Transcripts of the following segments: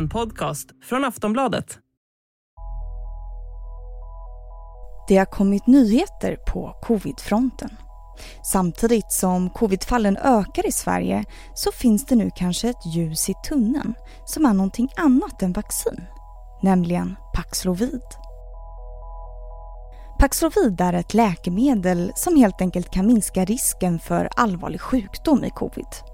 En podcast från Aftonbladet. Det har kommit nyheter på covidfronten. Samtidigt som covidfallen ökar i Sverige så finns det nu kanske ett ljus i tunneln som är någonting annat än vaccin, nämligen Paxlovid. Paxlovid är ett läkemedel som helt enkelt kan minska risken för allvarlig sjukdom i covid.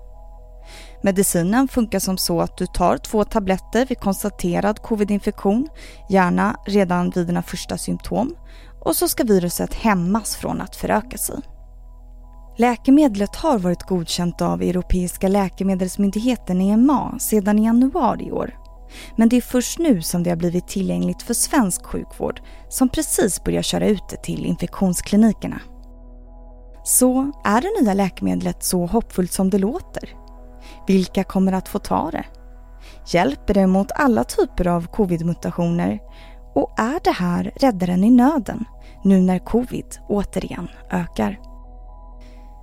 Medicinen funkar som så att du tar två tabletter vid konstaterad covidinfektion, gärna redan vid dina första symptom och så ska viruset hämmas från att föröka sig. Läkemedlet har varit godkänt av Europeiska läkemedelsmyndigheten EMA sedan i januari i år. Men det är först nu som det har blivit tillgängligt för svensk sjukvård som precis börjar köra ut det till infektionsklinikerna. Så är det nya läkemedlet så hoppfullt som det låter? Vilka kommer att få ta det? Hjälper det mot alla typer av covid-mutationer? Och är det här räddaren i nöden nu när covid återigen ökar?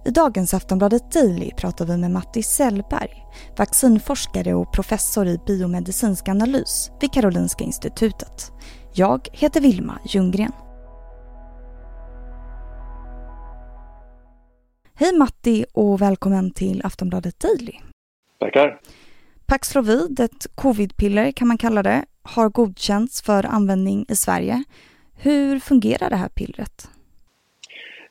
I dagens Aftonbladet Daily pratar vi med Matti Sellberg, vaccinforskare och professor i biomedicinsk analys vid Karolinska institutet. Jag heter Vilma Ljunggren. Hej Matti och välkommen till Aftonbladet Daily. Tackar. Paxlovid, ett covidpiller kan man kalla det, har godkänts för användning i Sverige. Hur fungerar det här pillret?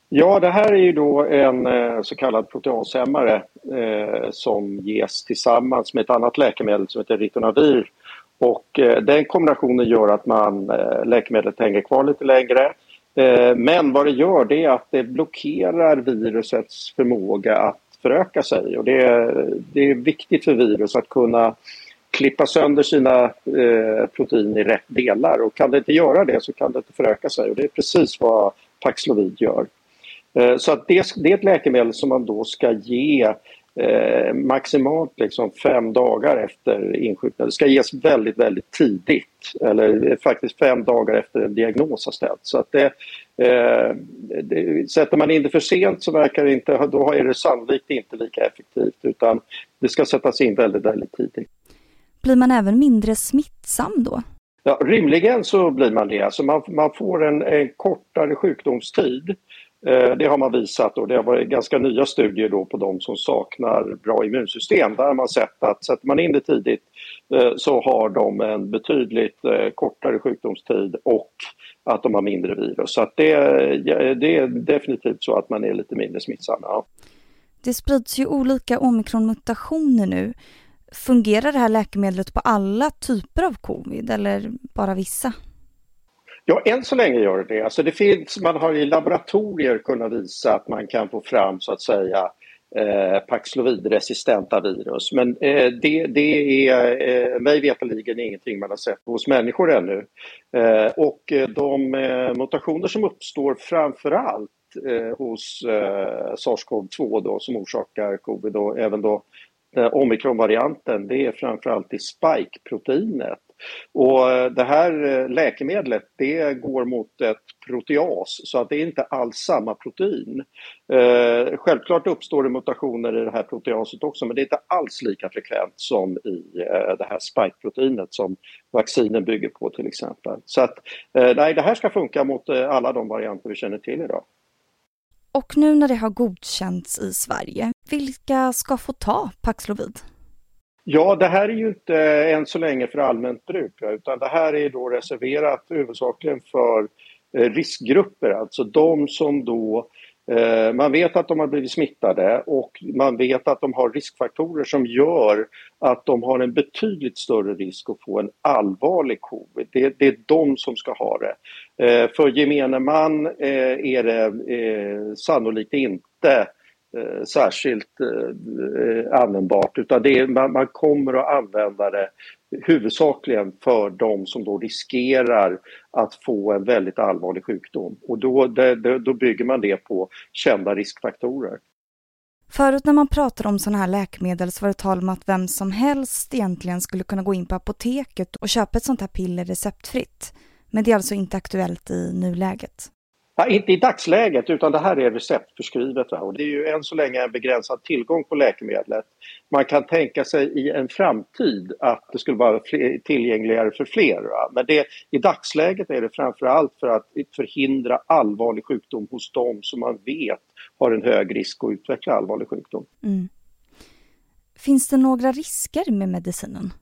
Ja, det här är ju då en eh, så kallad proteashämmare eh, som ges tillsammans med ett annat läkemedel som heter Ritonavir. Och eh, den kombinationen gör att man, eh, läkemedlet hänger kvar lite längre. Eh, men vad det gör det är att det blockerar virusets förmåga att föröka sig. Och det, är, det är viktigt för virus att kunna klippa sönder sina eh, protein i rätt delar. Och kan det inte göra det så kan det inte föröka sig. Och det är precis vad Paxlovid gör. Eh, så att det, det, är ett läkemedel som man då ska ge eh, maximalt liksom fem dagar efter insjuknande. Det ska ges väldigt, väldigt tidigt eller faktiskt fem dagar efter en diagnos har ställts. Så att det, eh, det, sätter man in det för sent så verkar det inte, då är det sannolikt inte lika effektivt utan det ska sättas in väldigt, väldigt tidigt. Blir man även mindre smittsam då? Ja, rimligen så blir man det. Alltså man, man får en, en kortare sjukdomstid Eh, det har man visat och det har varit ganska nya studier då på de som saknar bra immunsystem. Där har man sett att sätter man in det tidigt eh, så har de en betydligt eh, kortare sjukdomstid och att de har mindre virus. Så det, det, är definitivt så att man är lite mindre smittsam. Ja. Det sprids ju olika omikronmutationer nu. Fungerar det här läkemedlet på alla typer av covid eller bara vissa? Ja, än så länge gör det det. Alltså det finns, man har i laboratorier kunnat visa att man kan få fram så att säga eh, Paxlovid-resistenta virus. Men eh, det, det, är eh, mig veterligen ingenting man har sett hos människor ännu. Eh, och eh, de eh, mutationer som uppstår framförallt eh, hos eh, SARS-CoV-2 då, som orsakar covid och även då eh, omikronvarianten, det är framförallt i spike-proteinet. Och eh, det här eh, läkemedlet det går mot ett proteas så att det är inte alls samma protein. Eh, självklart uppstår det mutationer i det här proteaset också men det är inte alls lika frekvent som i eh, det här spike-proteinet som vaccinen bygger på till exempel. Så att nej, det här ska funka mot alla de varianter vi känner till idag. Och nu när det har godkänts i Sverige, vilka ska få ta Paxlovid? Ja, det här är ju inte än så länge för allmänt bruk utan det här är då reserverat huvudsakligen för eh, riskgrupper, alltså de som då eh, man vet att de har blivit smittade och man vet att de har riskfaktorer som gör att de har en betydligt större risk att få en allvarlig covid. Det, det är de som ska ha det. Eh, för gemene man är det sannolikt inte eh, särskilt eh, användbart utan det är, man, man, kommer att använda det huvudsakligen för de som då riskerar att få en väldigt allvarlig sjukdom och då, det, då bygger man det på kända riskfaktorer. Förut när man pratade om sådana här läkemedel så var det tal om att vem som helst egentligen skulle kunna gå in på apoteket och köpa ett sånt här piller receptfritt. Men det är alltså inte aktuellt i nuläget. Ja, inte i dagsläget, utan det här är receptförskrivet. Va? Och det är ju än så länge en begränsad tillgång på läkemedlet. Man kan tänka sig i en framtid att det skulle vara fler, tillgängligare för fler. Va? Men det, i dagsläget är det framför allt för att förhindra allvarlig sjukdom hos dem som man vet har en hög risk att utveckla allvarlig sjukdom. Mm. Finns det några risker med medicinen?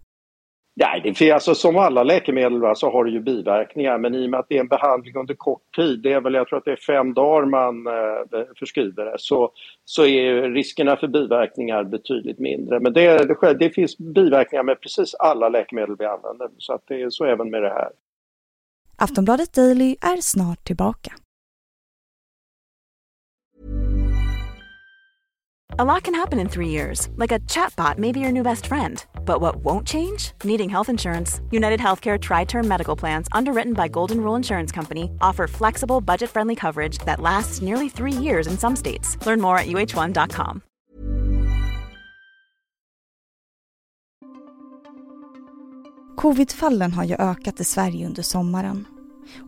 Nej, det finns, alltså, som alla läkemedel va, så har det ju biverkningar men i och med att det är en behandling under kort tid, det är väl, jag tror att det är fem dagar man eh, förskriver det, så, så är riskerna för biverkningar betydligt mindre. Men det, det, det finns biverkningar med precis alla läkemedel vi använder, så att det är så även med det här. Aftonbladet Daily är snart tillbaka. A lot can happen in three years, like a chatbot may be your new best friend. But what won't change? Needing health insurance. United Healthcare Tri Term Medical Plans, underwritten by Golden Rule Insurance Company, offer flexible, budget friendly coverage that lasts nearly three years in some states. Learn more at uh1.com. Covidfallen har ju ökat i Sverige under sommaren.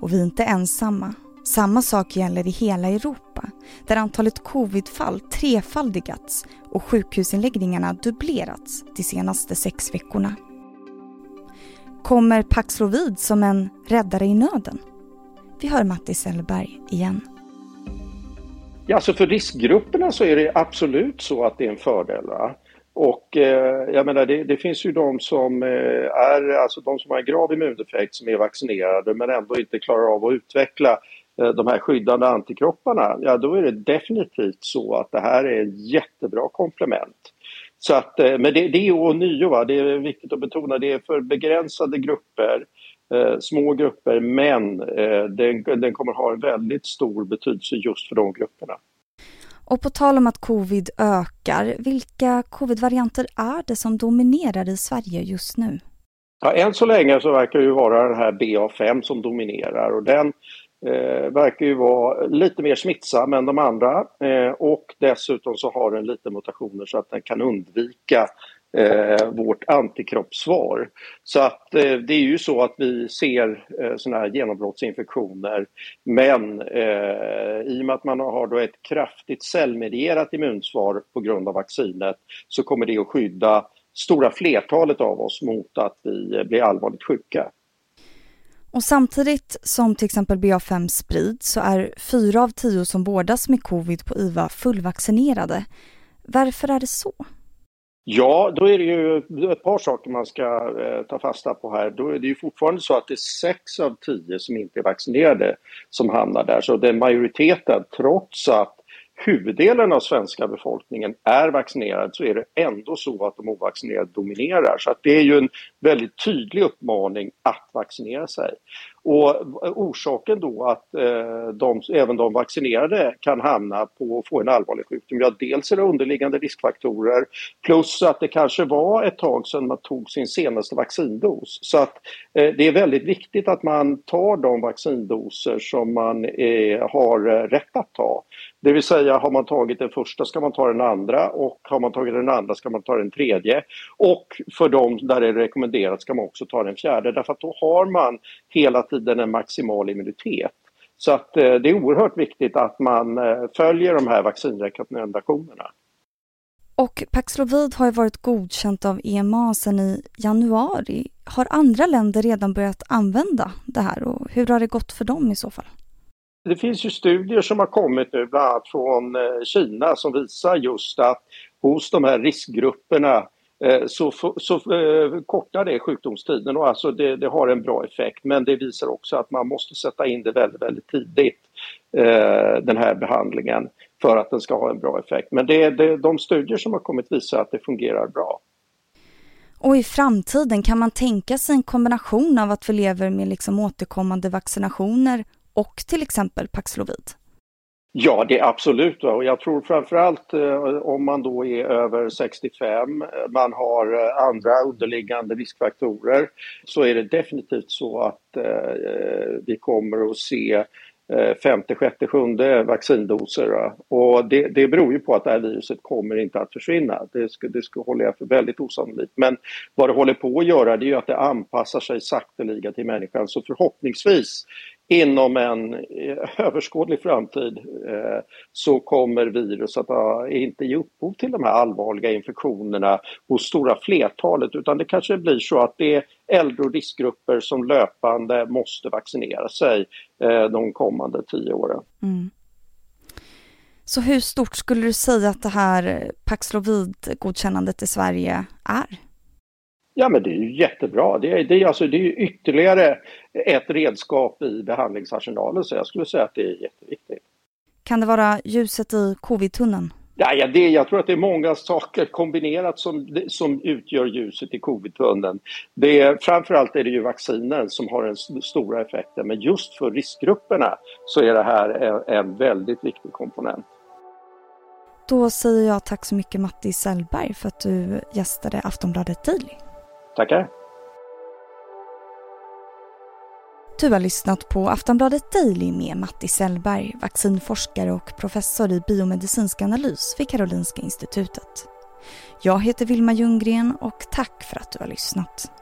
Och vi är inte ensamma. Samma sak gäller i hela Europa där antalet covidfall trefaldigats och sjukhusinläggningarna dubblerats de senaste sex veckorna. Kommer Paxlovid som en räddare i nöden? Vi hör Matti Sellberg igen. Ja, alltså för riskgrupperna så är det absolut så att det är en fördel. Va? Och eh, jag menar det, det, finns ju de som eh, är, alltså de som har en grav immuneffekt som är vaccinerade men ändå inte klarar av att utveckla Eh, de här skyddande antikropparna, ja då är det definitivt så att det här är ett jättebra komplement. Så att, eh, men det, det är ånyo, va? det är viktigt att betona, det är för begränsade grupper, eh, små grupper, men eh, den, den kommer ha en väldigt stor betydelse just för de grupperna. Och på tal om att covid ökar, vilka covidvarianter är det som dominerar i Sverige just nu? Ja, än så länge så verkar det vara den här BA5 som dominerar och den eh, verkar ju vara lite mer smittsam än de andra eh, och dessutom så har den lite mutationer så att den kan undvika eh, vårt antikroppssvar. Så att eh, det är ju så att vi ser eh, sådana här genombrottsinfektioner men eh, i och med att man har då ett kraftigt cellmedierat immunsvar på grund av vaccinet så kommer det att skydda stora flertalet av oss mot att vi blir allvarligt sjuka. Och samtidigt som till exempel BA5 sprids så är fyra av tio som vårdas med covid på IVA fullvaccinerade. Varför är det så? Ja, då är det ju ett par saker man ska eh, ta fasta på här. Då är det ju fortfarande så att det är sex av tio som inte är vaccinerade som hamnar där. Så den majoriteten, trots att huvuddelen av svenska befolkningen är vaccinerad så är det ändå så att de ovaccinerade dominerar. Så att det är ju en väldigt tydlig uppmaning att vaccinera sig. Och orsaken då att eh, de, även de vaccinerade kan hamna på att få en allvarlig sjukdom, ja dels är det underliggande riskfaktorer plus att det kanske var ett tag sedan man tog sin senaste vaccindos. Så att eh, det är väldigt viktigt att man tar de vaccindoser som man eh, har eh, rätt att ta. Det vill säga har man tagit den första ska man ta den andra och har man tagit den andra ska man ta den tredje. Och för de där det är rekommenderat ska man också ta den fjärde därför att då har man hela tiden en maximal immunitet. Så att eh, det är oerhört viktigt att man eh, följer de här vaccinrekommendationerna. Och Paxlovid har ju varit godkänt av EMA sedan i januari. Har andra länder redan börjat använda det här och hur har det gått för dem i så fall? Det finns ju studier som har kommit nu, bland annat från eh, Kina, som visar just att hos de här riskgrupperna eh, så, så eh, kortar det sjukdomstiden och alltså det, det, har en bra effekt. Men det visar också att man måste sätta in det väldigt, väldigt tidigt, den här behandlingen, för att den ska ha en bra effekt. Men det, det, de studier som har kommit visar att det fungerar bra. Och i framtiden, kan man tänka sig en kombination av att vi lever med liksom återkommande vaccinationer och till exempel Paxlovid? Ja, det är absolut. Och jag tror framförallt eh, om man då är över 65, eh, man har eh, andra underliggande riskfaktorer, så är det definitivt så att vi kommer att se femte, sjätte, sjunde vaccindoser. Och det, det beror ju på att det här viruset kommer inte att försvinna. Det, ska, det ska håller jag för väldigt osannolikt. Men vad det håller på att göra det är ju att det anpassar sig sakteliga till människan. Så förhoppningsvis inom en överskådlig framtid eh, så kommer virus att inte ge upphov till de här allvarliga infektionerna hos stora flertalet utan det kanske blir så att det är äldre och riskgrupper som löpande måste vaccinera sig eh, de kommande tio åren. Mm. Så hur stort skulle du säga att det här Paxlovid-godkännandet i Sverige är? Ja men det är ju jättebra. Det är, det är, alltså, det är ytterligare ett redskap i behandlingsarsenalen så jag skulle säga att det är jätteviktigt. Kan det vara ljuset i covid-tunneln? Ja, ja det, jag tror att det är många saker kombinerat som, som utgör ljuset i covid-tunneln. framförallt är det ju vaccinen som har den stora effekten men just för riskgrupperna så är det här en, en väldigt viktig komponent. Då säger jag tack så mycket Matti Sellberg för att du gästade Aftonbladet Daily. Tackar. Du har lyssnat på Aftonbladet Daily med Matti Sellberg, vaccinforskare och professor i biomedicinsk analys vid Karolinska institutet. Jag heter Vilma Ljunggren och tack för att du har lyssnat.